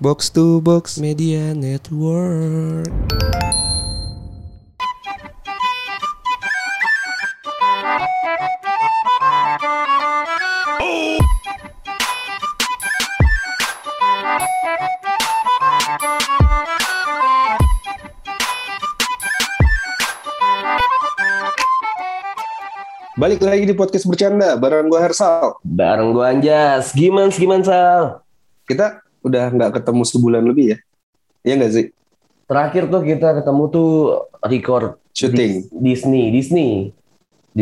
Box to Box Media Network. Balik lagi di podcast bercanda bareng gue Hersal. Bareng gua Anjas. Gimana gimana Sal? Kita udah nggak ketemu sebulan lebih ya? Iya nggak sih? Terakhir tuh kita ketemu tuh record Syuting. Dis- Disney, Disney.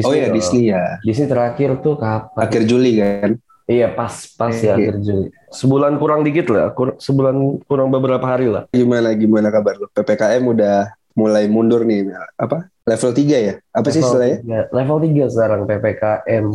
oh ya. Disney ya. Disney terakhir tuh kapan? Akhir Juli kan? Iya pas pas ya Iya. akhir Juli. Sebulan kurang dikit lah, kur- sebulan kurang beberapa hari lah. Gimana gimana kabar lu? PPKM udah mulai mundur nih. Apa? Level 3 ya? Apa sih Level istilahnya? tiga- Level 3 sekarang PPKM.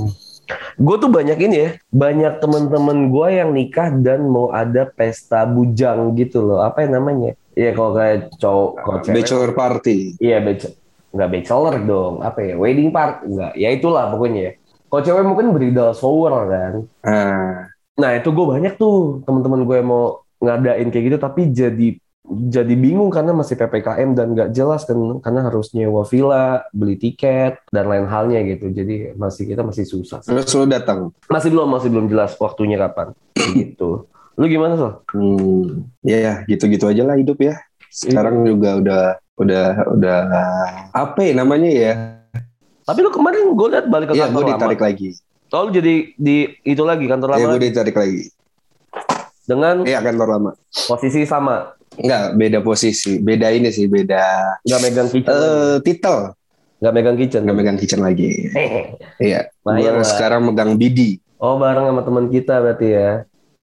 Gue tuh banyak ini ya, banyak temen-temen gue yang nikah dan mau ada pesta bujang gitu loh. Apa yang namanya? Iya kalau kayak cowok, kalau cewek- Bachelor party. Iya, bachelor. Nggak bachelor dong. Apa ya? Wedding party. Nggak. Ya itulah pokoknya. Kalau cewek mungkin bridal shower kan. Ah, Nah itu gue banyak tuh teman-teman gue yang mau ngadain kayak gitu. Tapi jadi jadi bingung karena masih PPKM dan nggak jelas kan. Karena harus nyewa villa, beli tiket, dan lain halnya gitu. Jadi masih kita masih susah. terus lu datang. Masih belum, masih belum jelas waktunya kapan. gitu. Lu gimana, Sol? Hmm, ya ya, gitu-gitu aja lah hidup ya. Sekarang juga udah udah udah apa ya namanya ya? Tapi lu kemarin gue liat balik ke Iya, kantor gue lama. ditarik lagi. Oh, lu jadi di itu lagi kantor Iya, lama gue ditarik lagi. dengan Iya, kantor lama. posisi sama Enggak, beda posisi. Beda ini sih, beda nggak megang kitchen eh titel. nggak megang kitchen Nggak megang kitchen lagi. Iya. Gue lah. sekarang megang BD. oh bareng sama teman kita berarti ya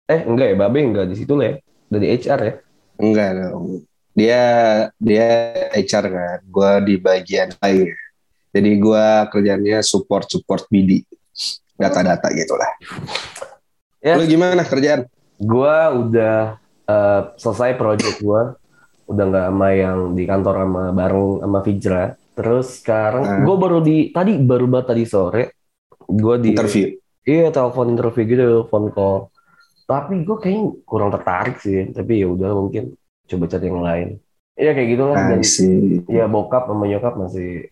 eh enggak ya babe enggak di situ lah ya dari HR ya Enggak dong. Dia dia HR kan. Gue di bagian lain. Jadi gue kerjanya support support BD. Data-data gitu lah. Ya. Lu gimana kerjaan? gua udah eh, selesai project gua udah nggak sama yang di kantor sama bareng sama Fijra. Terus sekarang Ah. gua baru di tadi baru banget tadi sore gua di Interview. iya telepon interview gitu phone call. Tapi gue kayaknya kurang tertarik sih tapi ya udah mungkin coba cari yang lain. Iya kayak gitu lah. Dan ya bokap sama nyokap masih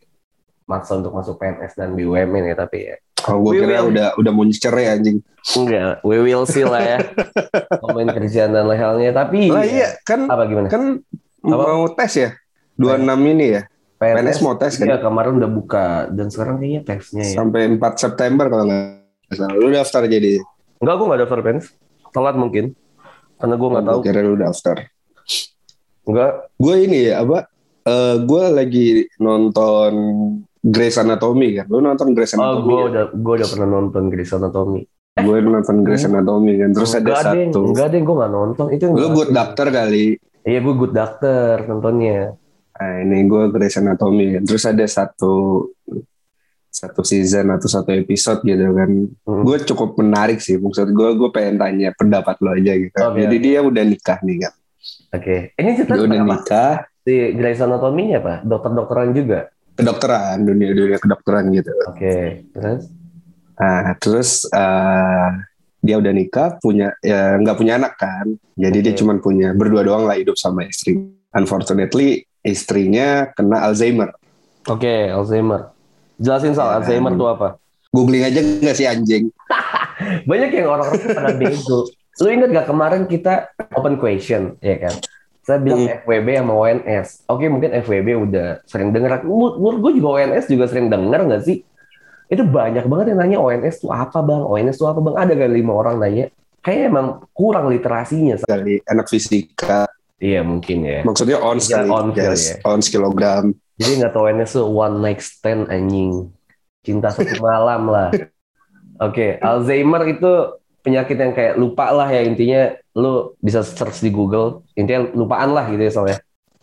maksa untuk masuk PNS dan BUMN ya tapi ya Oh, gue kira wih. udah udah mau cerai anjing. enggak we will see lah ya ngomongin kerjaan dan lain halnya tapi Lah iya, kan apa gimana kan Apa? mau tes ya. 26 ini ya. PNS mau tes kan. Iya kemarin udah buka dan sekarang kayaknya tesnya ya. Sampai 4 September kalau nggak salah. Lu daftar jadi. Enggak, gue nggak daftar PNS. Telat mungkin. Karena gue nggak tahu. Kira lu daftar. Enggak. Gue ini ya apa? Eh gue lagi nonton Grey's Anatomy kan. Lu nonton Grey's Oh, Anatomy? gue kan? udah gue udah pernah nonton Grey's Anatomy. Gue nonton Grey's Anatomy kan. Terus ada enggak deng, satu. enggak deng, gue nggak nonton. Itu yang Lu good doctor kali. Iya, gue good doctor nontonnya. Nah, ini gue Grey's Anatomy kan. Terus ada satu satu season atau satu episode gitu kan. Hmm. Gue cukup menarik sih. Maksud gue, gue pengen tanya pendapat lo aja gitu. Oke, Jadi oke. dia udah nikah nih kan. Oke. Ini cerita Dia udah apa? nikah. Si Grey's Anatomy apa? Dokter-dokteran juga. Kedokteran, dunia dunia kedokteran gitu. Oke. Terus? Nah, terus eh, dia udah nikah, punya ya nggak punya anak kan. Jadi dia Oke. cuma punya berdua doang lah hidup sama istri. Unfortunately, istrinya kena Alzheimer. Oke, Alzheimer. Jelasin soal Ya. Alzheimer tuh apa? Googling aja nggak sih anjing? Banyak yang orang-orang pada bego. Lu inget gak kemarin kita open question, ya kan? Saya bilang Hmm. FWB sama ONS. Oke, mungkin FWB udah sering denger. Menurut gue juga ONS juga sering denger gak sih? Itu banyak banget yang nanya ONS tuh apa bang? ONS tuh apa bang? Ada gak lima orang nanya? Kayaknya emang kurang literasinya. Kali anak fisika, Iya mungkin ya. maksudnya ons Ya, kali, ons kali yes, ya. ons kilogram. Jadi nggak tahu ONS tuh one night stand anjing. Cinta satu malam lah. Oke, Alzheimer itu penyakit yang kayak lupa lah ya intinya lu bisa search di Google. Intinya lupaan lah gitu ya soalnya.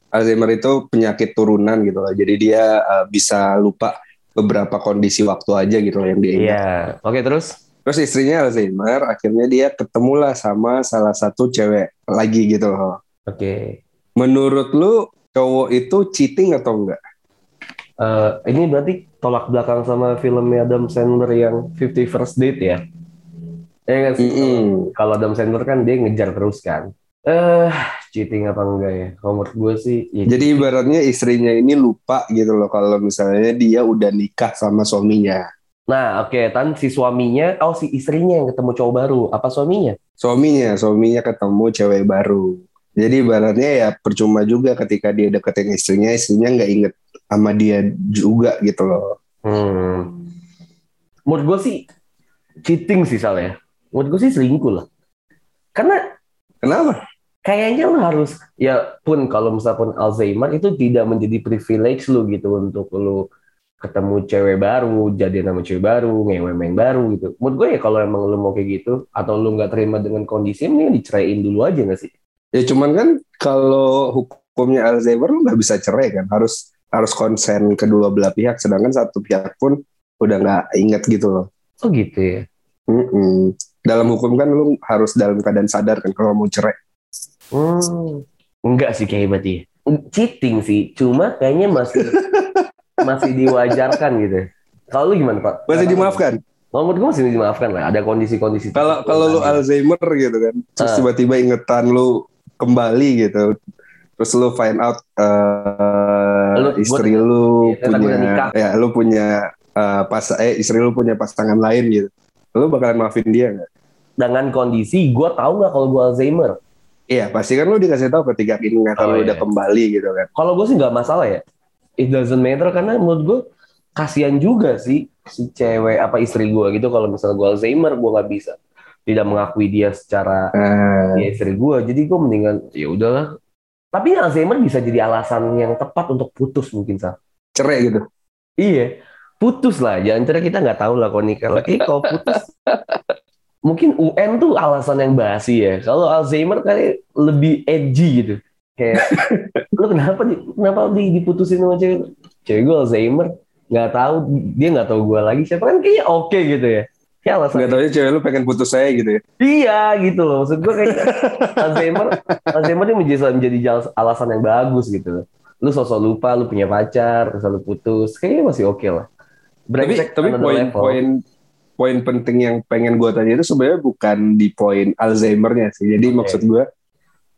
Alzheimer itu penyakit turunan gitu loh. Jadi dia eh, bisa lupa beberapa kondisi waktu aja gitu loh yang dia ingat. Iya. Oke, terus Terus istrinya Alzheimer, akhirnya dia ketemulah sama salah satu cewek lagi gitu loh. oke. Menurut lu cowok itu cheating atau enggak? Eh, ini berarti tolak belakang sama filmnya Adam Sandler yang 50 First Date ya? Ya? Mm-mm. Kalau Adam Sandler kan dia ngejar terus kan. Eh, cheating apa enggak ya? Kalau gue sih, ya Jadi ibaratnya istrinya ini lupa gitu loh kalau misalnya dia udah nikah sama suaminya. Nah, oke, kan si suaminya, oh si istrinya yang ketemu cowok baru, apa suaminya? Suaminya, suaminya ketemu cewek baru. Jadi ibaratnya ya percuma juga ketika dia deketin istrinya, istrinya nggak inget sama dia juga gitu loh. Hmm. Menurut gue sih cheating sih salah ya. Menurut gue sih selingkuh lah. Karena Kenapa? kayaknya lo harus ya pun kalau misalnya pun Alzheimer itu tidak menjadi privilege lu gitu untuk lu ketemu cewek baru, jadi nama cewek baru, ngewe baru gitu. Menurut gue ya kalau emang lu mau kayak gitu atau lu nggak terima dengan kondisi ini diceraiin dulu aja nggak sih? Ya cuman kan kalau hukumnya Alzheimer lu nggak bisa cerai kan, harus harus konsen kedua belah pihak. Sedangkan satu pihak pun udah nggak inget gitu loh. Oh gitu ya. Mm-mm. Dalam hukum kan lu harus dalam keadaan sadar kan kalau mau cerai. Hmm. Enggak sih kayak berarti. Cheating sih, cuma kayaknya masih masih diwajarkan gitu. Kalau lu gimana Pak? Masih dimaafkan. Kalau menurut gue masih dimaafkan lah. Ada kondisi-kondisi. Kalau kalau lu yang- Alzheimer gitu kan, terus Ah. tiba-tiba ingetan lu kembali gitu, terus lu find out eh, Lu- istri lu kan udah nikah. punya, ya lu punya eh, pas eh istri lu punya pasangan lain gitu, lu bakalan maafin dia nggak? Dengan kondisi gue tahu nggak kalau gue Alzheimer. Iya pasti kan lu dikasih tahu ketika ingatan Oh, lu iya. udah kembali gitu kan. Kalau gue sih nggak masalah ya. It doesn't matter karena menurut gue kasihan juga sih si cewek apa istri gue gitu kalau misalnya gue Alzheimer gue nggak bisa tidak mengakui dia secara Nah, dia istri gue jadi gue mendingan ya udahlah tapi Alzheimer bisa jadi alasan yang tepat untuk putus mungkin sah cerai gitu. iya putus lah jangan cerai kita nggak tahu lah kalau nikah lagi kalau putus mungkin UN tuh alasan yang basi ya kalau Alzheimer kali lebih edgy gitu kayak lu kenapa kenapa di, diputusin sama cewek cewek gue Alzheimer nggak tahu dia nggak tauu gue lagi siapa kan kayaknya oke gitu ya kayak alasan Gak tau cewek lu pengen putus saya gitu ya. Iya gitu loh. Maksud gue kayak Alzheimer, Alzheimer ini menjadi, menjadi alasan yang bagus gitu. Lu sosok lupa, lu punya pacar, terus lu putus. Kayaknya masih oke lah. Tapi Brengsek tapi another poin level. poin poin penting yang pengen gue tanya itu sebenarnya bukan di poin Alzheimer-nya sih. Jadi Oke. maksud gue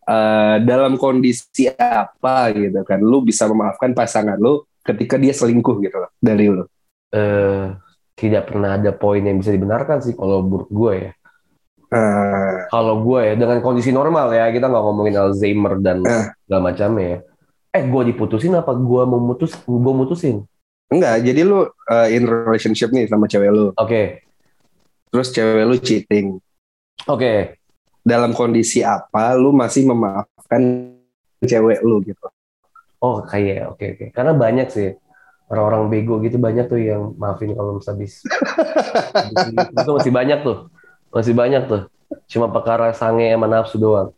eh, dalam kondisi apa gitu kan, lu bisa memaafkan pasangan lu ketika dia selingkuh gitu loh dari lu. Eh, tidak pernah ada poin yang bisa dibenarkan sih kalau menurut gue ya. Eh, Kalau gue ya dengan kondisi normal ya, kita nggak ngomongin Alzheimer dan Eh. segala macamnya ya. Eh, gue diputusin apa gue mau mutus? Gue mutusin. enggak, jadi lu eh, in relationship nih sama cewek lu, Oke, terus cewek lu cheating. oke. Dalam kondisi apa lu masih memaafkan cewek lu gitu? Oh kayak oke oke. Karena banyak sih. Orang-orang bego gitu banyak tuh yang maafin kalau habis itu masih banyak tuh. Masih banyak tuh. Cuma perkara sange sama nafsu doang.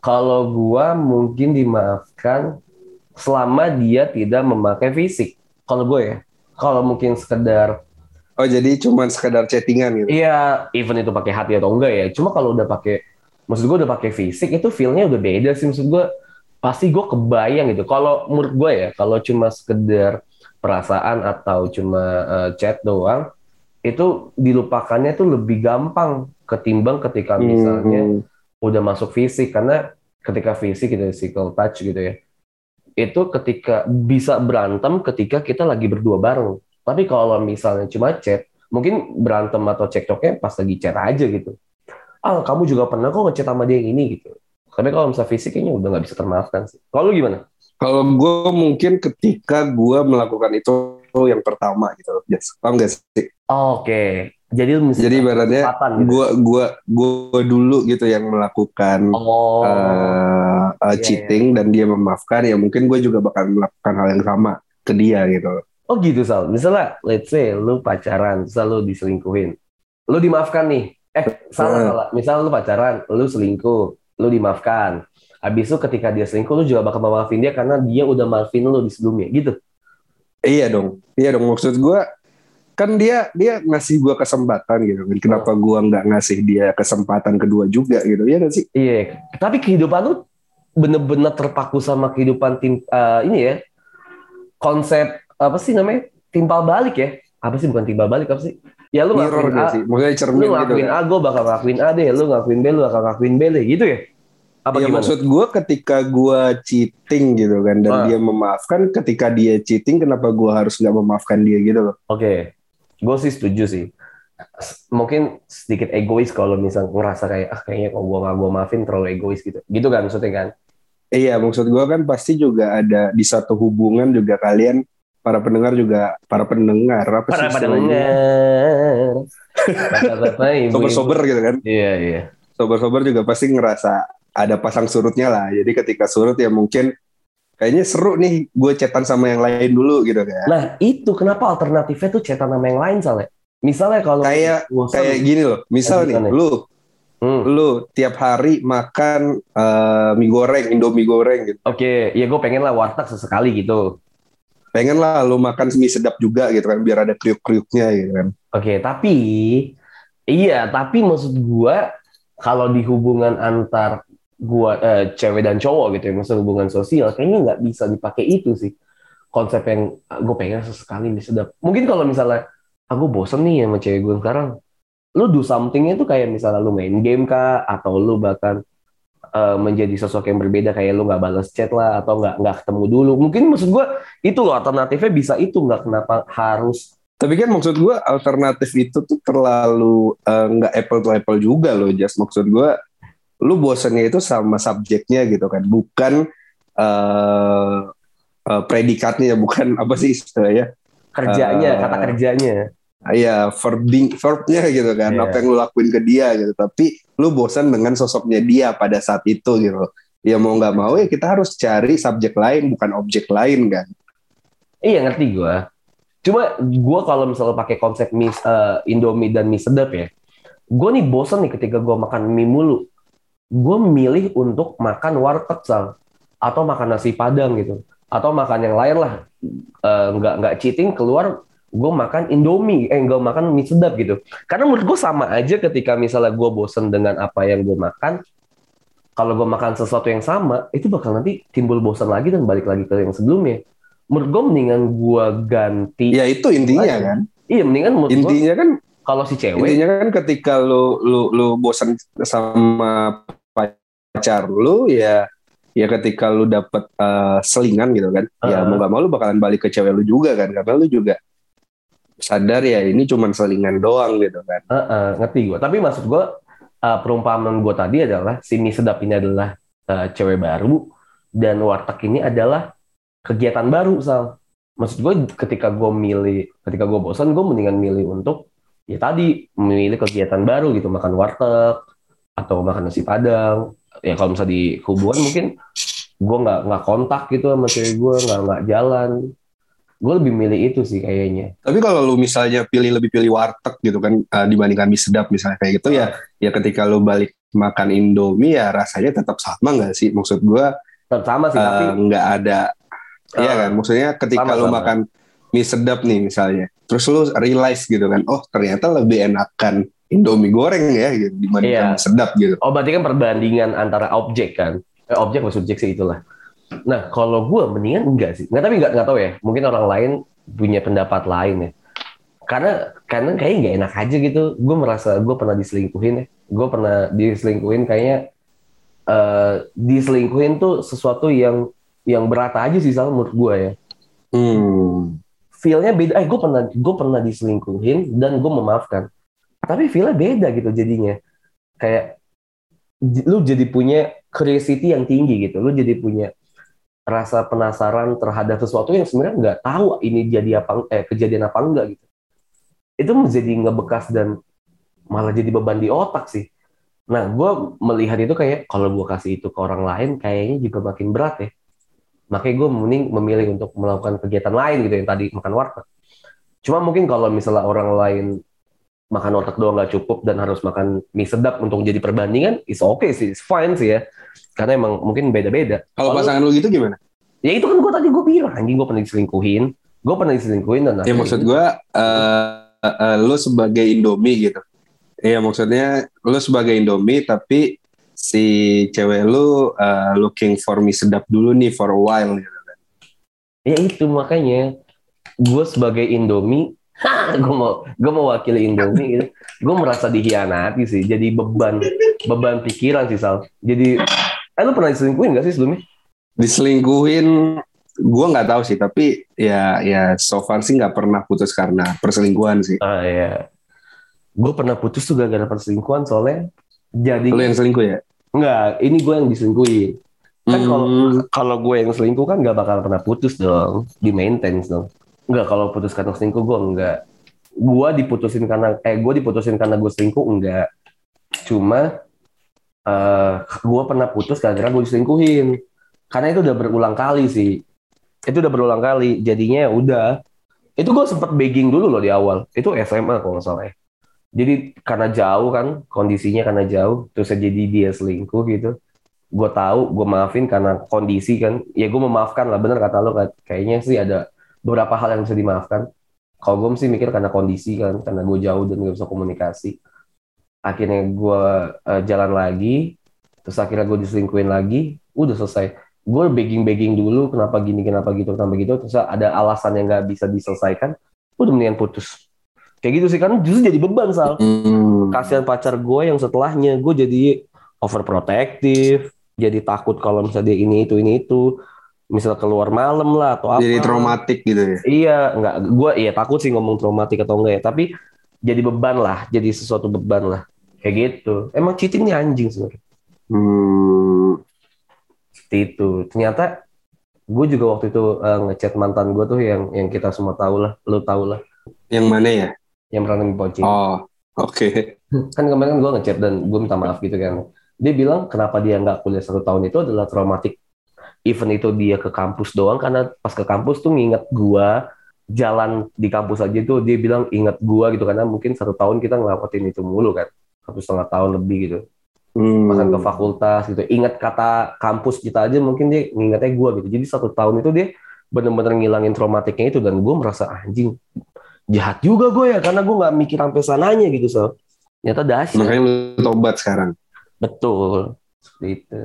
Kalau gua mungkin dimaafkan selama dia tidak memakai fisik. Kalau gue ya. Kalau mungkin sekedar Oh jadi cuman sekedar chattingan gitu? iya even itu pakai hati atau enggak ya. Cuma kalau udah pakai maksud gue udah pakai fisik itu feelnya udah beda sih. Maksud gue pasti gue kebayang gitu. Kalau menurut gue ya kalau cuma sekedar perasaan atau cuma eh, chat doang itu dilupakannya tuh lebih gampang ketimbang ketika misalnya Hmm. udah masuk fisik. Karena ketika fisik gitu physical touch gitu ya itu ketika bisa berantem ketika kita lagi berdua bareng tapi kalau misalnya cuma chat mungkin berantem atau cekcoknya pas lagi chat aja gitu ah kamu juga pernah kok ngechat sama dia yang ini gitu tapi kalau misalnya fisik kayaknya udah nggak bisa termaafkan sih kalau lu gimana Kalau gue mungkin ketika gue melakukan itu yang pertama gitu, yes. paham gak sih? oke jadi lu mesti Jadi ibaratnya gitu. gue gua gua dulu gitu yang melakukan oh eh, eh, iya, cheating dan dia memaafkan, ya mungkin gue juga bakal melakukan hal yang sama ke dia gitu. Oh gitu Sal. Misalnya, let's say lu pacaran, terus lu diselingkuhin. Lu dimaafkan nih. Eh, salah Hmm. salah. Misal lu pacaran, lu selingkuh, lu dimaafkan. Habis itu ketika dia selingkuh, lu juga bakal maafin dia karena dia udah maafin lu di sebelumnya, gitu. Iya dong, iya dong. Maksud gue kan dia dia ngasih gue kesempatan gitu. kan. Kenapa Hmm. gue nggak ngasih dia kesempatan kedua juga gitu? Iya gak sih? Iya. Tapi kehidupan lu bener-bener terpaku sama kehidupan tim eh, ini ya. Konsep apa sih namanya? Timpal balik ya. Apa sih bukan timbal balik apa sih? Ya lu Mirror ngelakuin gak A, sih? Maksudnya lu cermin gitu. kan. A, gue bakal ngelakuin A deh. Lu ngelakuin B, lu bakal ngelakuin B deh. Gitu ya? Apa ya gimana? maksud gue ketika gue cheating gitu kan dan Ah. dia memaafkan ketika dia cheating kenapa gue harus nggak memaafkan dia gitu loh Oke, gue sih setuju sih. Mungkin sedikit egois kalau misal ngerasa kayak ah kayaknya kalau gue nggak gue maafin terlalu egois gitu. Gitu kan maksudnya kan? iya maksud gue kan pasti juga ada di satu hubungan juga kalian para pendengar juga para pendengar apa Para sih pada istilahnya? dengar. Bapak-bapak, ibu-ibu. sober-sober gitu kan Iya iya. sober-sober juga pasti ngerasa ada pasang surutnya lah jadi ketika surut ya mungkin kayaknya seru nih gue chatan sama yang lain dulu gitu kan Nah itu kenapa alternatifnya tuh cetan sama yang lain soalnya. Misalnya kalau Kayak- kayak gini loh misal nih Gimana? lu hmm, lu tiap hari makan eh, mie goreng indomie goreng gitu Oke, ya gue pengen lah warteg sesekali gitu. Pengen lah lu makan mie sedap juga gitu kan biar ada kriuk-kriuknya gitu kan Oke, tapi iya, tapi maksud gua kalau di hubungan antar gua eh, cewek dan cowok gitu ya, maksud hubungan sosial, kayaknya nggak bisa dipakai itu sih. Konsep yang gue pengen sesekali nih sedap. Mungkin kalau misalnya aku bosen nih sama cewek gue sekarang, lu do somethingnya tuh kayak misalnya lu main game kah, atau lu bahkan eh, menjadi sosok yang berbeda kayak lu nggak balas chat lah atau nggak nggak ketemu dulu. Mungkin maksud gua itu loh alternatifnya bisa itu nggak kenapa harus tapi kan maksud gue alternatif itu tuh terlalu eh, nggak apple to apple juga loh Jas maksud gue lu bosannya itu sama subjeknya gitu kan bukan eh eh, predikatnya bukan apa sih istilahnya kerjanya, Eh, kata kerjanya. Iya, verbing, verbnya gitu kan, Iya. apa yang lu lakuin ke dia gitu. Tapi lu bosan dengan sosoknya dia pada saat itu gitu. Ya mau nggak mau ya kita harus cari subjek lain, bukan objek lain kan. Iya ngerti gua. Cuma gua kalau misalnya pakai konsep mie eh, Indomie dan mie sedap ya, gua nih bosan nih ketika gua makan mie mulu. Gua milih untuk makan warteg sal atau makan nasi padang gitu, atau makan yang lain lah. Eh, nggak nggak cheating keluar gue makan Indomie, eh gue makan mie sedap gitu. Karena menurut gue sama aja ketika misalnya gue bosen dengan apa yang gue makan, kalau gue makan sesuatu yang sama, itu bakal nanti timbul bosan lagi dan balik lagi ke yang sebelumnya. Menurut gue mendingan gue ganti. Ya itu intinya Lain. kan. Iya, mendingan menurut Intinya kan kalau si cewek, intinya kan ketika lu lu lu bosan sama pacar lu ya ya ketika lu dapet eh, selingan gitu kan. Ya Uh-uh. mau nggak mau lu bakalan balik ke cewek lu juga kan karena lu juga sadar ya ini cuman selingan doang gitu kan. Heeh, ngerti gue. Tapi maksud gue uh, perumpamaan gue tadi adalah si mie sedap ini adalah uh, cewek baru dan warteg ini adalah kegiatan baru sal. Maksud gue ketika gue milih, ketika gue bosan, gue mendingan milih untuk ya tadi memilih kegiatan baru gitu, makan warteg atau makan nasi padang. Ya kalau misalnya di hubungan mungkin gue nggak nggak kontak gitu sama cewek gue, nggak nggak jalan. Gue lebih milih itu sih kayaknya. Tapi kalau lu misalnya pilih lebih pilih warteg gitu kan eh, dibandingkan mie sedap misalnya kayak gitu ya ya ketika lu balik makan Indomie ya rasanya tetap sama nggak sih? Maksud gua Tetap sama sih, eh, tapi nggak ada Iya Ah, kan? Maksudnya ketika lu Sama-sama. makan mie sedap nih misalnya, terus lu realize gitu kan, oh ternyata lebih enakan Indomie goreng ya gitu dibandingkan Iya. sedap gitu. Oh berarti kan perbandingan antara objek kan? Eh, objek atau subjek sih itulah. Nah kalau gue mendingan enggak sih. Nggak tapi nggak nggak tahu ya. Mungkin orang lain punya pendapat lain ya. Karena karena kayaknya nggak enak aja gitu. Gue merasa gue pernah diselingkuhin ya. Gue pernah diselingkuhin kayaknya eh diselingkuhin tuh sesuatu yang yang berat aja sih sama menurut gue ya. Hmm. Feelnya beda. Eh gue pernah gue pernah diselingkuhin dan gue memaafkan. Tapi feelnya beda gitu jadinya. Kayak lu jadi punya curiosity yang tinggi gitu. Lu jadi punya rasa penasaran terhadap sesuatu yang sebenarnya nggak tahu ini jadi apa eh kejadian apa enggak gitu. Itu menjadi ngebekas dan malah jadi beban di otak sih. Nah, gue melihat itu kayak kalau gue kasih itu ke orang lain kayaknya juga makin berat ya. Makanya gue mending memilih untuk melakukan kegiatan lain gitu yang tadi makan warteg. Cuma mungkin kalau misalnya orang lain makan warteg doang nggak cukup dan harus makan mie sedap untuk jadi perbandingan, is okay sih, it's fine sih ya. Karena emang mungkin beda-beda. Kalau pasangan lu gitu gimana? Ya itu kan gue tadi gue bilang, anjing gue pernah diselingkuhin. Gue pernah diselingkuhin dan Ya maksud gua eh, eh, lu sebagai Indomie gitu. Iya maksudnya lu sebagai Indomie tapi si cewek lu eh, looking for mie sedap dulu nih for a while gitu. Ya itu makanya gue sebagai Indomie, gue mau gue mau wakili Indomie gitu. Gue merasa dihianati sih, jadi beban beban pikiran sih Sal. Jadi Eh lu pernah diselingkuhin gak sih sebelumnya? Diselingkuhin gue nggak tahu sih tapi ya ya so far sih nggak pernah putus karena perselingkuhan sih. Ah iya. Gue pernah putus tuh gara-gara perselingkuhan soalnya jadi Lu yang selingkuh ya? Enggak, ini gue yang diselingkuhin. Kan kalau Hmm. kalau gue yang selingkuh kan gak bakal pernah putus dong, di maintenance dong. Enggak kalau putus karena selingkuh gue enggak. Gue diputusin karena eh gue diputusin karena gue selingkuh enggak. Cuma eh gue pernah putus gara-gara gue diselingkuhin. Karena itu udah berulang kali sih. Itu udah berulang kali. Jadinya ya udah. Itu gue sempet begging dulu loh di awal. Itu SMA kalau nggak salah. ya. Jadi karena jauh kan kondisinya karena jauh terus jadi dia selingkuh gitu gue tahu gue maafin karena kondisi kan ya gue memaafkan lah bener kata lo kayaknya sih ada beberapa hal yang bisa dimaafkan. Kalau gue mesti mikir karena kondisi kan karena gue jauh dan gak bisa komunikasi. Akhirnya gue eh, jalan lagi terus akhirnya gue diselingkuhin lagi udah selesai. Gue begging begging dulu kenapa gini kenapa gitu kenapa gitu terus ada alasan yang nggak bisa diselesaikan udah mendingan putus. Kayak gitu sih kan justru jadi beban sal. Hmm. kasihan pacar gue yang setelahnya gue jadi overprotective jadi takut kalau misalnya dia ini itu ini itu misal keluar malam lah atau apa. Jadi traumatik gitu ya. iya nggak gue iya takut sih ngomong traumatik atau enggak ya. Tapi jadi beban lah jadi sesuatu beban lah. Kayak gitu. Emang cheating nih anjing sebenarnya. Hmm. seperti itu. Ternyata gue juga waktu itu eh, ngechat mantan gue tuh yang yang kita semua tahu lah lu tahu lah. Yang mana ya? yang pernah ngeponcing Oh, oke. kan kemarin kan gue ngechat dan gue minta maaf gitu kan. Dia bilang kenapa dia nggak kuliah satu tahun? Itu adalah traumatik even itu dia ke kampus doang karena pas ke kampus tuh nginget gue jalan di kampus aja tuh dia bilang inget gue gitu karena mungkin satu tahun kita ngelakuin itu mulu kan satu setengah tahun lebih gitu Hmm. bahkan ke fakultas gitu ingat kata kampus kita aja mungkin dia ngingetnya gue gitu jadi satu tahun itu dia bener-bener ngilangin traumatiknya itu dan gue merasa anjing jahat juga gue ya karena gue nggak mikir sampai sananya gitu so ternyata dahsyat Makanya lu tobat sekarang. Betul. Seperti itu.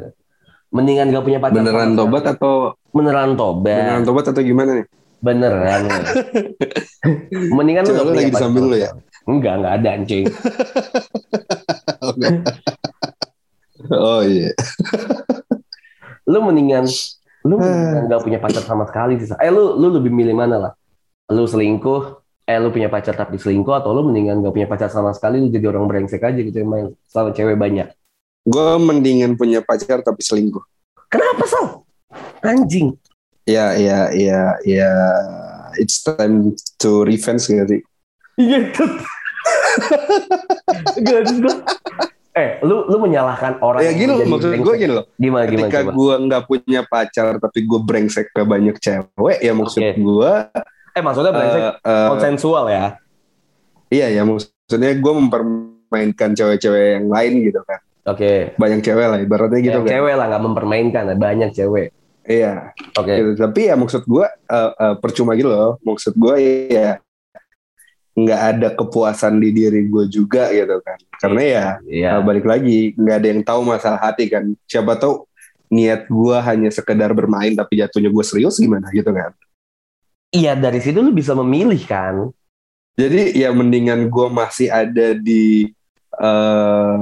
Mendingan gak punya pacar. Beneran sama tobat atau Beneran tobat. beneran tobat atau gimana nih? Beneran. Mendingan lu gak lu punya lagi di samping sama lu ya? Enggak, enggak ada anjing. oh iya. Lu mendingan lu Ah. mendingan gak punya pacar sama sekali sih. Eh lu lu lebih milih mana lah? Lu selingkuh, eh lu punya pacar tapi selingkuh atau lu mendingan gak punya pacar sama sekali lu jadi orang brengsek aja gitu emang selalu cewek banyak. Gue mendingan punya pacar tapi selingkuh. Kenapa Sal? Anjing. Ya, ya, ya, ya. It's time to revenge gak sih? Iya Eh, lu lu menyalahkan orang. Ya gini loh, maksud gue gini loh. Gimana gimana Ketika gue nggak punya pacar tapi gue brengsek ke banyak cewek, ya maksud Oke. gue, Eh maksudnya brengsek eh, eh, konsensual ya? iya ya maksudnya gue mempermainkan cewek-cewek yang lain gitu kan. Oke. Banyak cewek lah, ibaratnya gitu kan. cewek lah nggak mempermainkan, ada banyak cewek. Iya. Oke. gitu. Tapi ya maksud gue eh, eh, percuma gitu loh. Maksud gue ya nggak ada kepuasan di diri gue juga gitu kan. Karena ya Iya. Nah, balik lagi nggak ada yang tahu masalah hati kan siapa tahu niat gue hanya sekedar bermain tapi jatuhnya gue serius gimana gitu kan Iya dari situ lu bisa memilih kan. jadi ya mendingan gue masih ada di eh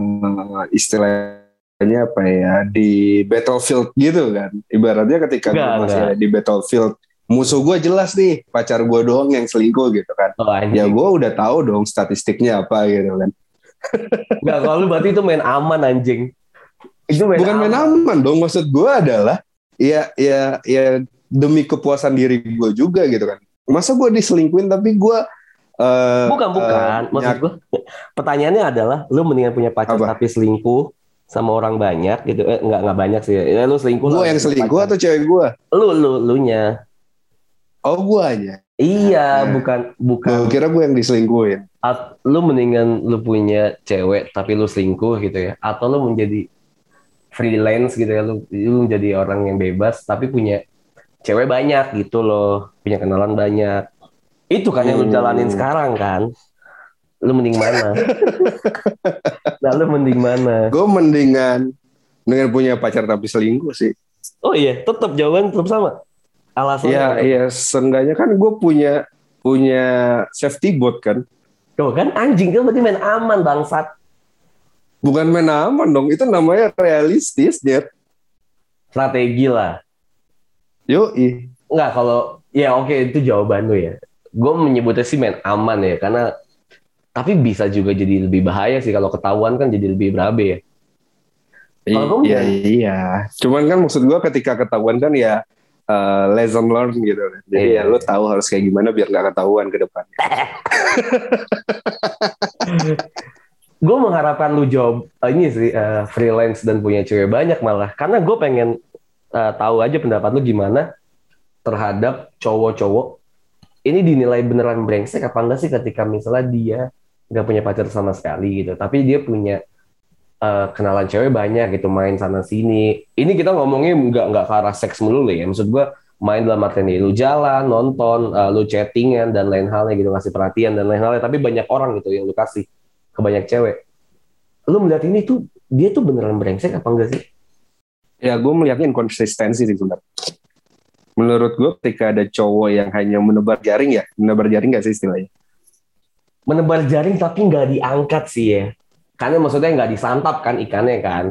istilahnya apa ya di battlefield gitu kan. Ibaratnya ketika gue masih ada di battlefield musuh gue jelas nih pacar gue doang yang selingkuh gitu kan. Oh, anjing. ya gue udah tahu dong statistiknya apa gitu kan. Enggak, kalau lu berarti itu main aman anjing. Itu main bukan main aman. dong maksud gue adalah ya ya ya demi kepuasan diri gue juga gitu kan. Masa gue diselingkuin tapi gue eh, Bukan, bukan. eh, Maksud gua, pertanyaannya adalah lu mendingan punya pacar Apa? tapi selingkuh sama orang banyak gitu. Eh, enggak, enggak banyak sih. Ya, lu selingkuh gue yang selingkuh Pacar. atau cewek gue Lu, lu, lu nya. oh gue aja Iya, Nah. bukan, bukan. gue kira gue yang diselingkuhin At- lu mendingan lu punya cewek tapi lu selingkuh gitu ya atau lu menjadi freelance gitu ya lu lu menjadi orang yang bebas tapi punya cewek banyak gitu loh punya kenalan banyak itu kan yang lu Hmm. jalanin sekarang kan lu mending mana nah lu mending mana gue mendingan dengan punya pacar tapi selingkuh sih oh iya tetap jawaban tetap sama alasannya ya apa? ya seenggaknya kan gue punya punya safety boat kan Tuh kan anjing kan berarti main aman bangsat bukan main aman dong itu namanya realistis Jet. strategi lah. Yuk, Enggak kalau ya oke itu jawaban lu ya. Gue menyebutnya sih main aman ya karena tapi bisa juga jadi lebih bahaya sih kalau ketahuan kan jadi lebih berabe ya. Kalau iya, iya. Cuman kan maksud gue ketika ketahuan kan ya uh, lesson learned gitu. Jadi Iya, ya lu iya. tahu harus kayak gimana biar nggak ketahuan ke depan. gue mengharapkan lu jawab eh, ini sih eh, freelance dan punya cewek banyak malah karena gue pengen eh, tahu aja pendapat lu gimana terhadap cowok-cowok ini dinilai beneran brengsek apa enggak sih ketika misalnya dia nggak punya pacar sama sekali gitu tapi dia punya eh, kenalan cewek banyak gitu main sana sini ini kita ngomongnya nggak nggak ke arah seks melulu ya maksud gue main dalam artian ini lu jalan nonton eh, lu chattingan dan lain halnya gitu ngasih perhatian dan lain halnya tapi banyak orang gitu yang lu kasih ke banyak cewek. Lu melihat ini tuh dia tuh beneran brengsek apa enggak sih? Ya gue melihatnya inkonsistensi sih sebenarnya. Menurut gue ketika ada cowok yang hanya menebar jaring ya, menebar jaring gak sih istilahnya? Menebar jaring tapi nggak diangkat sih ya. Karena maksudnya nggak disantap kan ikannya kan.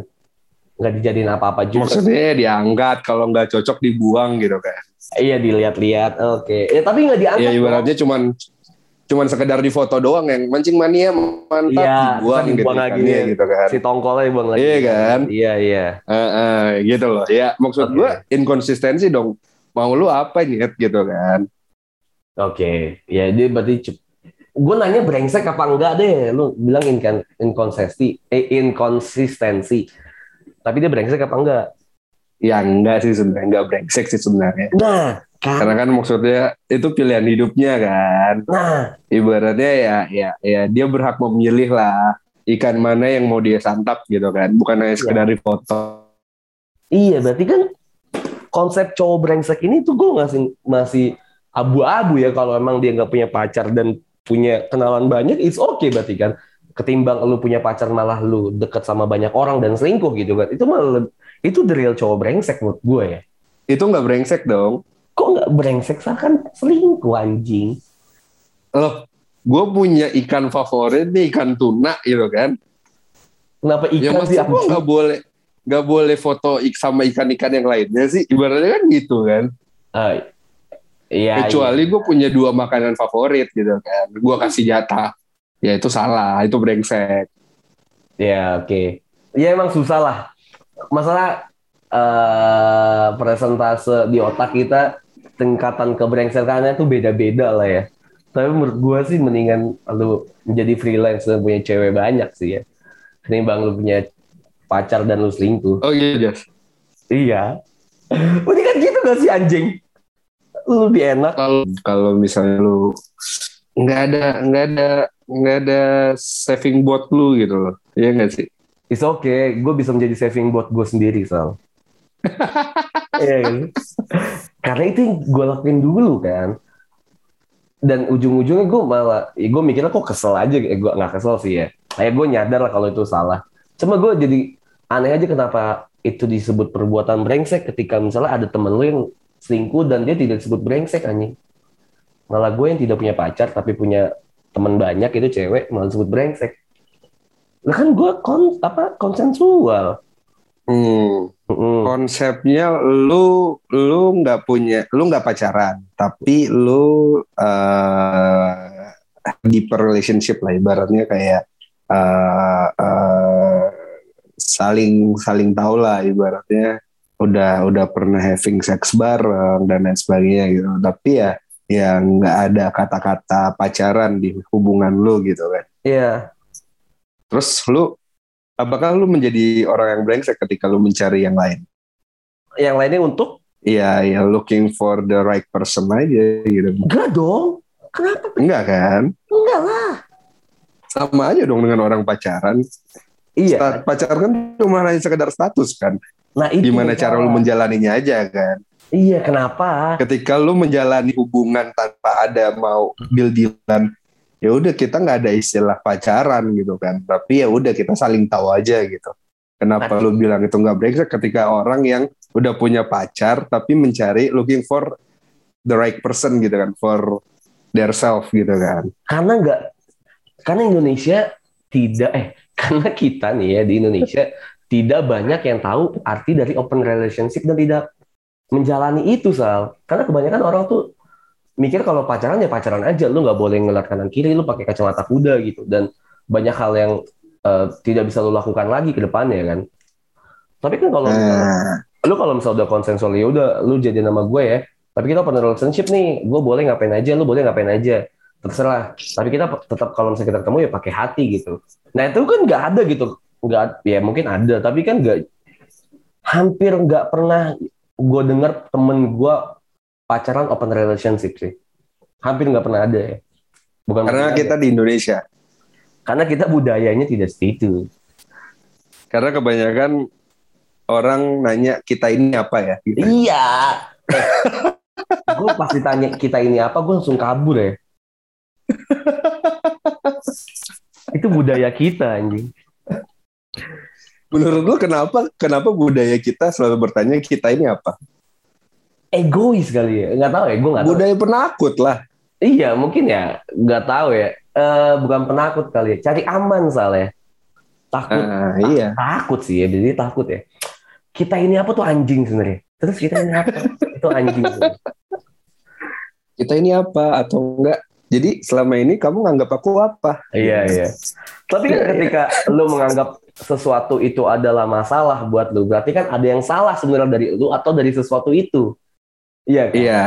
Nggak dijadiin apa-apa juga. Maksudnya diangkat, kalau nggak cocok dibuang gitu kan. Iya dilihat-lihat. Oke. Ya tapi nggak diangkat. Ya ibaratnya cuman cuman sekedar di foto doang yang mancing mania mantap Iya, dibuang, kan dibuang gitu, lagi ikannya nih. gitu kan. si tongkolnya buang lagi. Iya kan? Iya iya. Eh, eh, gitu loh. Ya maksud Oke. gue inkonsistensi dong. Mau lu apa nyet gitu kan? Oke. Ya dia berarti gue nanya brengsek apa enggak deh. Lu bilang inkan inkonsistensi, eh, inkonsistensi. Tapi dia brengsek apa enggak? Ya enggak sih sebenarnya, enggak brengsek sih sebenarnya. Nah, kan. Karena kan maksudnya itu pilihan hidupnya kan. Nah, Ibaratnya ya ya ya dia berhak memilih lah ikan mana yang mau dia santap gitu kan. Bukan hanya sekedar di foto. Iya, berarti kan konsep cowok brengsek ini tuh gue masih masih abu-abu ya kalau emang dia nggak punya pacar dan punya kenalan banyak, it's okay berarti kan. Ketimbang lu punya pacar malah lu deket sama banyak orang dan selingkuh gitu kan. Itu malah itu the real cowok brengsek menurut gue ya. Itu nggak brengsek dong. Kok nggak brengsek sah kan selingkuh anjing. Loh, gue punya ikan favorit nih ikan tuna gitu kan. Kenapa ya ikan sih maksud gue nggak boleh nggak boleh foto ik sama ikan-ikan yang lainnya sih. Ibaratnya kan gitu kan. Ah, iya, Kecuali gue punya dua makanan favorit gitu kan. Gue kasih jatah. Ya itu salah, itu brengsek. Ya oke. Ya emang susah lah. Masalah eh presentase di otak kita tingkatan kebrengsekannya tuh beda-beda lah ya. Tapi menurut gua sih mendingan lu menjadi freelance dan punya cewek banyak sih ya. Ketimbang lu punya pacar dan lu selingkuh. Oh iya, Jas. Iya. Berarti kan gitu gak sih anjing? Lu lebih enak. Kalau kalau misalnya lu nggak ada nggak ada nggak ada saving buat lu gitu loh. Iya nggak sih? It's okay. Gue bisa menjadi saving buat gue sendiri, Sal. Iya kan? Karena itu yang gue lakuin dulu kan. Dan ujung-ujungnya gue malah, ya gue mikirnya kok kesel aja. Eh, gue nggak kesel sih ya. Kayak gue nyadar lah kalau itu salah. Cuma gue jadi aneh aja kenapa itu disebut perbuatan brengsek ketika misalnya ada temen lu yang selingkuh dan dia tidak disebut brengsek anjing. Malah gue yang tidak punya pacar tapi punya teman banyak itu cewek malah disebut brengsek. Lah kan gue kon apa konsensual. Hmm. Mm-mm. Konsepnya lu lu nggak punya lu nggak pacaran, tapi lu eh deeper relationship lah ibaratnya kayak eh eh, saling saling tahu lah ibaratnya udah udah pernah having sex bareng dan lain sebagainya gitu. Tapi ya ya nggak ada kata-kata pacaran di hubungan lu gitu kan. Iya. Terus lu apakah lu menjadi orang yang brengsek ketika lu mencari yang lain? Yang lainnya untuk Iya, ya looking for the right person aja gitu. enggak dong. Kenapa? Enggak kan? Enggak lah. Sama aja dong dengan orang pacaran. Iya. Sta- Pacaran kan cuma hanya sekedar status kan. Nah itu Gimana cara lu menjalaninya aja kan. Iya kenapa? Ketika lu menjalani hubungan tanpa ada mau deal-dealan, ya udah kita nggak ada istilah pacaran gitu kan. Tapi ya udah kita saling tahu aja gitu. Kenapa lu bilang itu nggak brengsek ketika orang yang udah punya pacar tapi mencari looking for the right person gitu kan for their self gitu kan. Karena enggak. Karena Indonesia tidak eh karena kita nih ya di Indonesia tidak banyak yang tahu arti dari open relationship dan tidak menjalani itu Sal. Karena kebanyakan orang tuh mikir kalau pacaran ya pacaran aja, lu nggak boleh ngeliat kanan kiri, lu pakai kacamata kuda gitu. Dan banyak hal yang eh, tidak bisa lu lakukan lagi ke depannya kan. Tapi kan kalau Nah, lu kalau misalnya udah konsensual ya udah lu jadi nama gue ya. Tapi kita open relationship nih gue boleh ngapain aja lu boleh ngapain aja terserah tapi kita tetap kalau misalnya kita ketemu ya pakai hati gitu nah itu kan nggak ada gitu nggak ya mungkin ada tapi kan nggak hampir nggak pernah gue dengar temen gue pacaran open relationship sih hampir nggak pernah ada ya bukan karena kita ada. di Indonesia. karena kita budayanya tidak seperti itu Karena kebanyakan orang nanya kita ini apa ya? Gitu. Iya. gue pasti tanya kita ini apa, gue langsung kabur ya. itu budaya kita anjing. Menurut lu kenapa kenapa budaya kita selalu bertanya kita ini apa? Egois kali ya, nggak tahu ya, gue nggak tahu. Budaya penakut lah. Iya mungkin ya, nggak tahu ya. Eh bukan penakut kali ya, cari aman soalnya. Takut, Ah, iya. takut sih ya, jadi takut ya. Kita ini apa tuh anjing sebenarnya. Terus kita ini apa? itu anjing. sebenarnya. Kita ini apa atau enggak? Jadi selama ini kamu nganggap aku apa? Iya iya. Tapi kan Iya, iya. ketika lu menganggap sesuatu itu adalah masalah buat lu, berarti kan ada yang salah sebenarnya dari lu atau dari sesuatu itu. Iya. kan? Iya.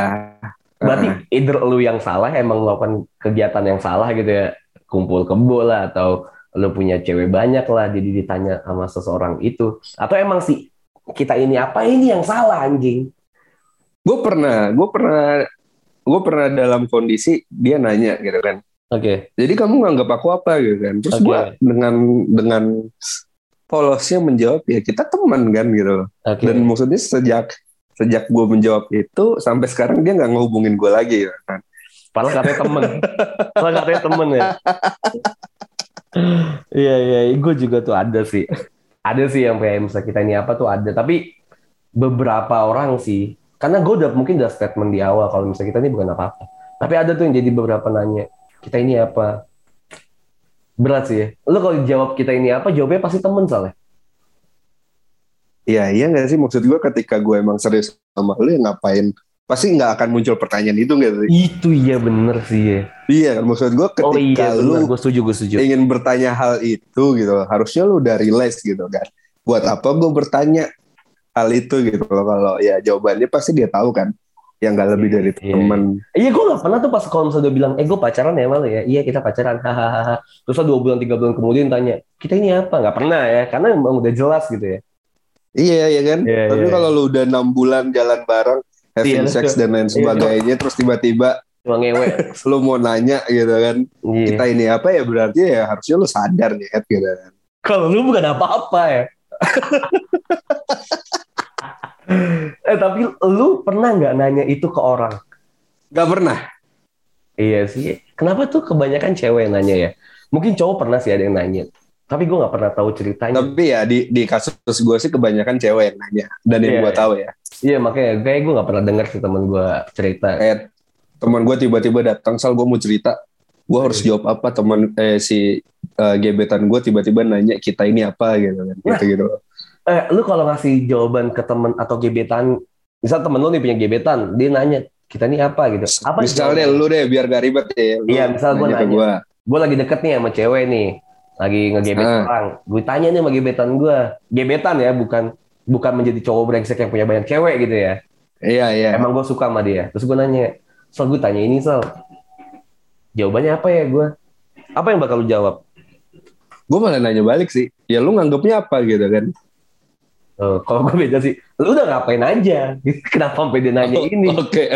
Berarti Ah, either lu yang salah emang melakukan kegiatan yang salah gitu ya, kumpul kebo lah atau lu punya cewek banyak lah, jadi ditanya sama seseorang itu, atau emang sih kita ini apa ini yang salah anjing? gue pernah, gue pernah, gue pernah dalam kondisi dia nanya gitu kan. Oke. Jadi kamu nganggap aku apa gitu kan? Terus Oke. gue dengan dengan polosnya menjawab ya kita teman kan gitu. loh. Oke. Dan maksudnya sejak sejak gue menjawab itu sampai sekarang dia nggak ngehubungin gue lagi gitu kan. Padahal katanya temen. Padahal katanya temen ya. Iya iya, gue juga tuh ada sih. Ada sih yang kayak misalnya kita ini apa tuh ada. Tapi beberapa orang sih, karena gue udah mungkin udah statement di awal kalau misalnya kita ini bukan apa-apa. Tapi ada tuh yang jadi beberapa nanya, kita ini apa? Berat sih ya. Lu kalau jawab kita ini apa, jawabnya pasti temen soalnya. Iya iya nggak sih maksud gue ketika gue emang serius sama lu ya ngapain? Pasti nggak akan muncul pertanyaan itu nggak sih? Itu iya bener sih ya. Iya kan maksud gue ketika Oh iya lu bener, gue setuju, gue setuju. ingin bertanya hal itu gitu harusnya lu udah realize gitu kan buat apa gue bertanya hal itu gitu loh kalau ya jawabannya pasti dia tahu kan yang gak lebih dari Iya, temen Iya gue gak pernah tuh pas kalau misalnya dia bilang, eh gue pacaran ya malu ya, iya kita pacaran, hahaha. Terus dua bulan tiga bulan kemudian tanya, kita ini apa? Gak pernah ya, karena emang udah jelas gitu ya. iya ya kan Iya, tapi iya, kalau lu udah enam bulan jalan bareng having Iya, sex dan lain sebagainya terus tiba-tiba ngewe. lu mau nanya gitu kan Iya. kita ini apa ya berarti ya harusnya lu sadar nih gitu kan Kalau lu bukan apa-apa ya. eh tapi lu pernah nggak nanya itu ke orang? Gak pernah Iya sih. Kenapa tuh kebanyakan cewek yang nanya ya? Mungkin cowok pernah sih ada yang nanya. Tapi gue nggak pernah tahu ceritanya. tapi ya di di kasus gue sih kebanyakan cewek yang nanya dan yang Iya, gue iya. tahu ya Iya makanya kayak gue nggak pernah dengar sih temen gue cerita. kayak teman gue tiba-tiba datang sal gue mau cerita gue harus Iya. jawab apa teman eh si eh, gebetan gue tiba-tiba nanya kita ini apa gitu kan Nah. gitu gitu Eh, lu kalau ngasih jawaban ke temen atau gebetan, misal temen lu nih punya gebetan, dia nanya kita nih apa gitu. Apa misalnya jawaban? lu deh biar gak ribet ya Iya, misal gua ke nanya. gua. gue lagi deket nih sama cewek nih, lagi ngegebet Ah. orang. Gue tanya nih sama gebetan gue, gebetan ya, bukan bukan menjadi cowok brengsek yang punya banyak cewek gitu ya. iya iya Emang gue suka sama dia. Terus gue nanya, Sal gue tanya ini Sal, jawabannya apa ya gue? Apa yang bakal lu jawab? Gue malah nanya balik sih ya lu nganggapnya apa gitu kan Oh, kalau gue beda sih, lu udah ngapain aja? Kenapa sampai dia nanya ini? oke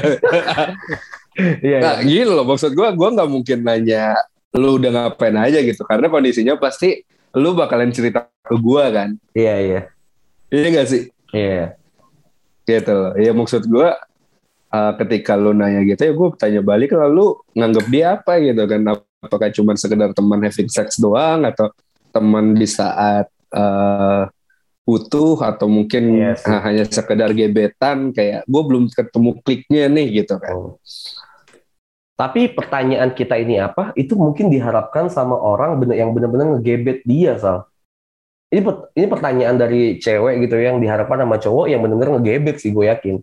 Iya, nah iya. gini loh maksud gue gue nggak mungkin nanya lu udah ngapain aja gitu karena kondisinya pasti lu bakalan cerita ke gue kan iya, iya, iya gak sih iya. gitu loh. Ya maksud gue uh, ketika lu nanya gitu ya gue tanya balik lalu nganggap dia apa gitu kan apakah cuma sekedar teman having sex doang atau teman di saat uh, butuh atau mungkin uh, hanya sekedar gebetan kayak gue belum ketemu kliknya nih gitu kan Oh. Tapi pertanyaan kita ini apa? Itu mungkin diharapkan sama orang bener yang benar-benar ngegebet dia, Sal. ini pet- ini pertanyaan dari cewek gitu yang diharapkan sama cowok yang benar-benar ngegebet sih gue yakin.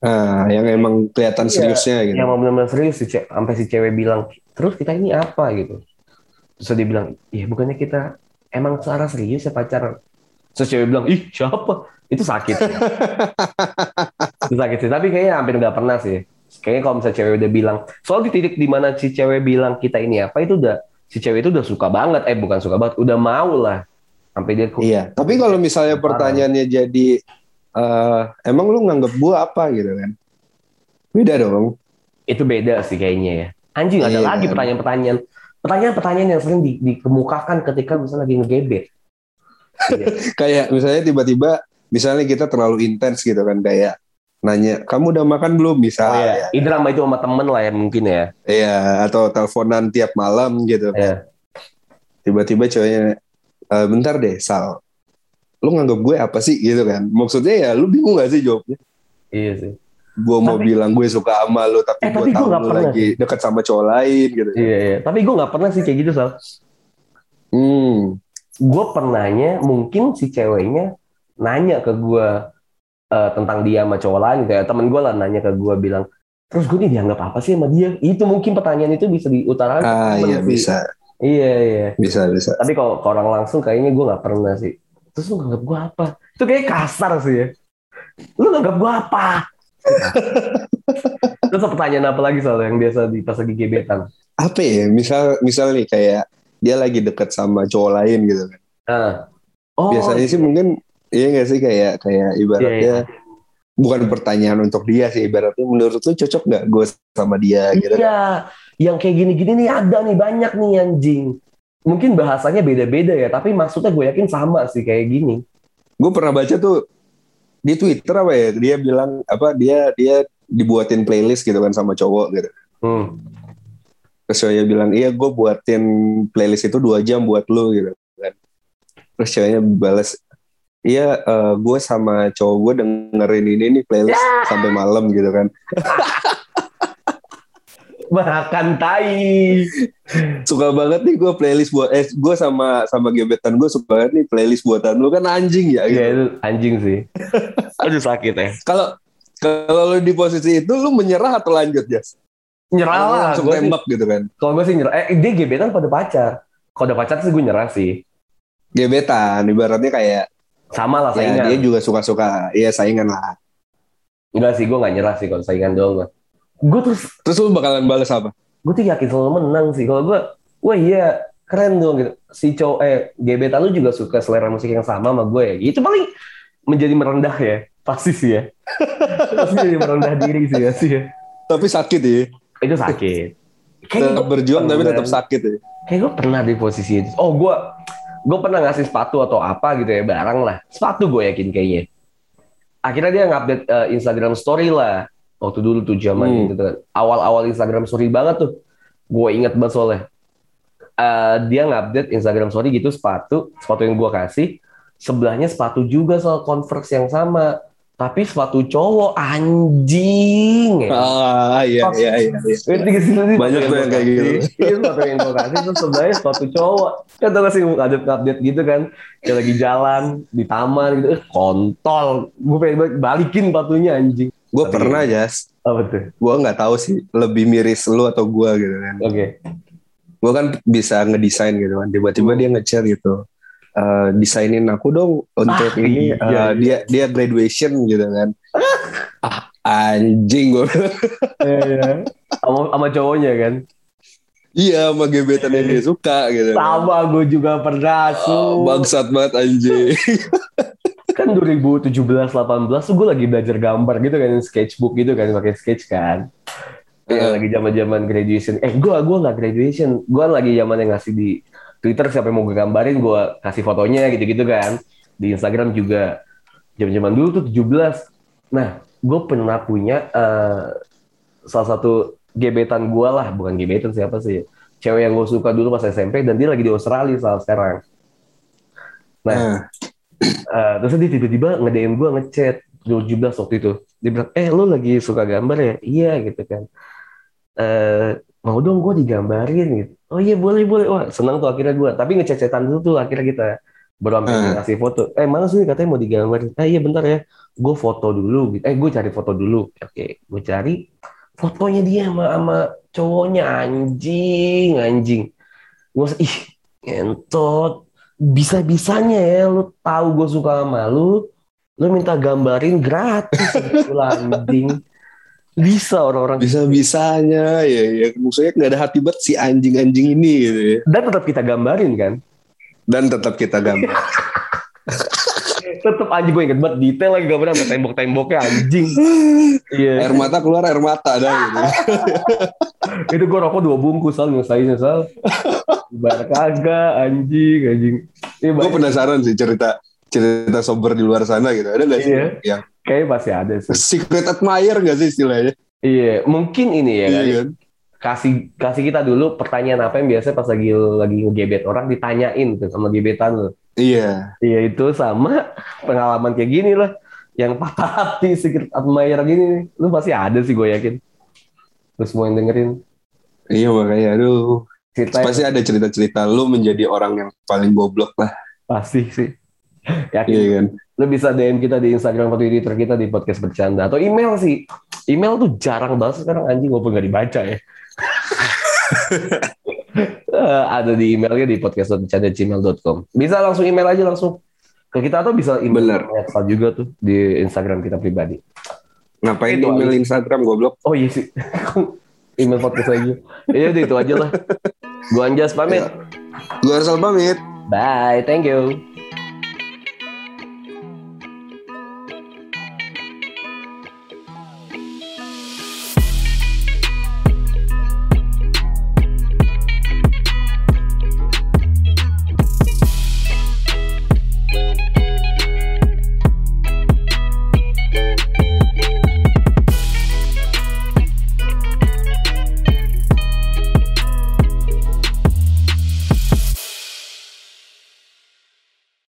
Nah, yang emang kelihatan Iya, seriusnya gitu. Yang benar-benar serius sih, sampai si cewek bilang, terus kita ini apa gitu. Terus dia bilang, iya bukannya kita emang secara serius ya pacaran. Terus cewek bilang, ih siapa? Itu sakit. itu sakit sih, tapi kayaknya hampir nggak pernah sih. Kayaknya kalau misalnya cewek udah bilang, soal di titik di mana si cewek bilang kita ini apa, itu udah, si cewek itu udah suka banget, eh bukan suka banget, udah mau lah. Sampai dia, Iya, tapi kalau misalnya pertanyaannya jadi eh, emang lu nganggap gua apa gitu kan? Beda dong. itu beda sih kayaknya ya. Anjing, ada Iya. lagi pertanyaan-pertanyaan. Pertanyaan-pertanyaan yang sering di- dikemukakan ketika misalnya lagi ngegebet. Iya. Kayak misalnya tiba-tiba misalnya kita terlalu intens gitu kan kayak nanya, "Kamu udah makan belum?" Oh misalnya. ya, itu sama itu sama temen lah ya mungkin ya. Iya, atau teleponan tiap malam gitu. Iya. Tiba-tiba ceweknya, "Eh, bentar deh, Sal. Lu nganggap gue apa sih gitu kan? Maksudnya ya lu bingung gak sih jawabnya? Iya sih. Gue mau Tapi- bilang gue suka sama lu, tapi Eh, gue tapi gue tahu lu pernah lagi deket sama cowok lain gitu. Iya, iya. Tapi gue nggak pernah sih kayak gitu, Sal. Hmm. Gue pernahnya, mungkin si ceweknya nanya ke gue eh, tentang dia sama cowok lain gitu ya. Temen gue lah nanya ke gue bilang, terus gue nih dianggap apa sih sama dia? Itu mungkin pertanyaan itu bisa diutarakan. Ah, iya sih. bisa. Iya, iya. Bisa, bisa. Tapi kalau ke orang langsung kayaknya gue nggak pernah sih. Terus lu nganggap gue apa? Itu kayak kasar sih ya. Lu nganggap gue apa? Terus pertanyaan apa lagi soal yang biasa di pas lagi gebetan? Apa ya? Misal, misal nih kayak dia lagi deket sama cowok lain gitu kan. Nah. Oh, Biasanya sih mungkin iya gak sih kayak kayak ibaratnya Iya, bukan pertanyaan untuk dia sih ibaratnya menurut lu cocok nggak gue sama dia gitu kan. Iya, yang kayak gini-gini nih ada nih banyak nih anjing. Mungkin bahasanya beda-beda ya, tapi maksudnya gue yakin sama sih kayak gini. Gue pernah baca tuh di Twitter apa ya dia bilang apa dia dia dibuatin playlist gitu kan sama cowok gitu. Hmm. Terus cowoknya bilang iya gue buatin playlist itu dua jam buat lu gitu kan. Terus cowoknya balas iya eh, gue sama cowok gue dengerin ini nih playlist sampai malam gitu kan. Makan tai. Suka banget nih gue playlist buat eh gue sama sama gebetan gue suka banget nih playlist buatan lu kan anjing ya gitu. Iya itu anjing sih. Aduh sakit ya. Kalau kalau lu di posisi itu lu menyerah atau lanjut Jas? Nyerah lah. langsung sih- tembak gitu kan. Kalau gue sih nyerah. Eh dia gebetan pada pacar. Kalau udah pacar sih gue nyerah sih. Gebetan ibaratnya kayak Sama lah ya, saingan. dia juga suka-suka iya saingan lah. Enggak sih gue gak nyerah sih kalau saingan doang. Gue terus Terus lu bakalan balas apa? gue tuh yakin selalu menang sih. Kalau gue, wah iya keren dong gitu. Si cowok eh gebetan lu juga suka selera musik yang sama sama gue. ya. Itu paling menjadi merendah ya. Pasti sih ya. Pasti jadi merendah diri sih ya sih ya. Tapi sakit ya. Itu sakit. Tetap gua berjuang tapi tetap sakit ya. Kayak gue pernah di posisi itu. Oh gue, gue pernah ngasih sepatu atau apa gitu ya barang lah. Sepatu gue yakin kayaknya. Akhirnya dia ngupdate eh, Instagram Story lah. Waktu dulu tuh zaman Hmm. gitu kan. Awal-awal Instagram Story banget tuh. Gue inget banget soalnya. Eh, dia ngupdate Instagram Story gitu sepatu, sepatu yang gue kasih. Sebelahnya sepatu juga soal Converse yang sama. Tapi sepatu cowok anjing. ya. Ah iya iya iya. iya. Banyak tuh yang kayak gitu. Iya sepatu yang gue kasih Terus sebenarnya sepatu cowok Kan tau gak sih update-update gitu kan Kayak lagi jalan Di taman gitu eh, Kontol Gue pengen balik- balikin sepatunya anjing Gue pernah Jas. Apa tuh? Gue nggak tahu sih lebih miris lu atau gue gitu kan. Oke Gue kan bisa ngedesain gitu kan. Tiba-tiba Hmm. dia ngechat gitu. Eh, desainin aku dong untuk Ah, ini iya, iya. dia dia graduation gitu kan. ah anjing gue. Iya iya sama, sama cowoknya kan iya sama gebetan yang dia suka gitu. kan. Sama gue juga pernah Ah, su bangsat banget anjing. Kan 2017-18 tuh gue lagi belajar gambar gitu kan Sketchbook gitu kan pakai sketch kan Iya, Heeh. lagi zaman-zaman graduation. Eh, gua gua nggak graduation. Gua lagi zaman yang ngasih di Twitter siapa yang mau gue gambarin, gua kasih fotonya gitu-gitu kan. Di Instagram juga zaman-zaman dulu tuh 17. Nah, gue pernah punya eh, salah satu gebetan gua lah, bukan gebetan siapa sih. Cewek yang gue suka dulu pas SMP dan dia lagi di Australia saat sekarang. Nah, Nah, Eh, terus dia tiba-tiba nge-DM gue ngechat 2017 waktu itu. Dia bilang, eh lu lagi suka gambar ya? Iya gitu kan. Eh mau dong gue digambarin gitu. Oh iya boleh boleh. Wah senang tuh akhirnya gue. Tapi ngechat-chatan dulu tuh akhirnya kita. baru sampai Hmm. foto eh mana sih katanya mau digambarin eh iya bentar ya gue foto dulu gitu. eh gue cari foto dulu oke gue cari fotonya dia sama sama cowoknya anjing anjing gue ih entot bisa bisanya ya lu tahu gue suka sama lu lu minta gambarin gratis Gila, anjing. Bisa orang-orang bisa bisanya ya ya. Maksudnya nggak ada hati banget si anjing anjing ini gitu ya. Dan tetap kita gambarin kan? Dan tetap kita gambar tetap anjing gue inget banget detail lagi gambarnya sama tembok-temboknya anjing. Iya. Air mata keluar air mata ada gitu. Itu gue rokok dua bungkus sal nyusahin sal. Bar kagak anjing anjing. Ini gue banyak- penasaran sih cerita cerita sober di luar sana gitu. Ada nggak sih Iya. yang kayaknya pasti ada sih. Secret admirer nggak sih istilahnya? Iya mungkin ini ya iya kan? Kasih kasih kita dulu pertanyaan apa yang biasanya pas lagi lagi ngegebet orang ditanyain tuh sama gebetan lo iya. Iya itu sama pengalaman kayak gini lah. Yang patah hati secret admirer gini nih. lu pasti ada sih gue yakin. Terus semua yang dengerin. Iya makanya aduh. Cerita pasti ada cerita-cerita lu menjadi orang yang paling goblok lah. Pasti sih. Yakin. Iya kan? Lu bisa DM kita di Instagram atau di Twitter kita di podcast bercanda. Atau email sih. Email tuh jarang banget sekarang anjing. Walaupun nggak dibaca ya Eh, ada di emailnya di podcast.bercanda.gmail.com bisa langsung email aja langsung. Ke kita atau bisa email Bener. Juga tuh di Instagram kita pribadi. Ngapain Itu email Instagram goblok? Oh iya sih. Email podcast lagi. Iya udah itu aja lah. Gua Anjas pamit. Gue harus pamit. Bye thank you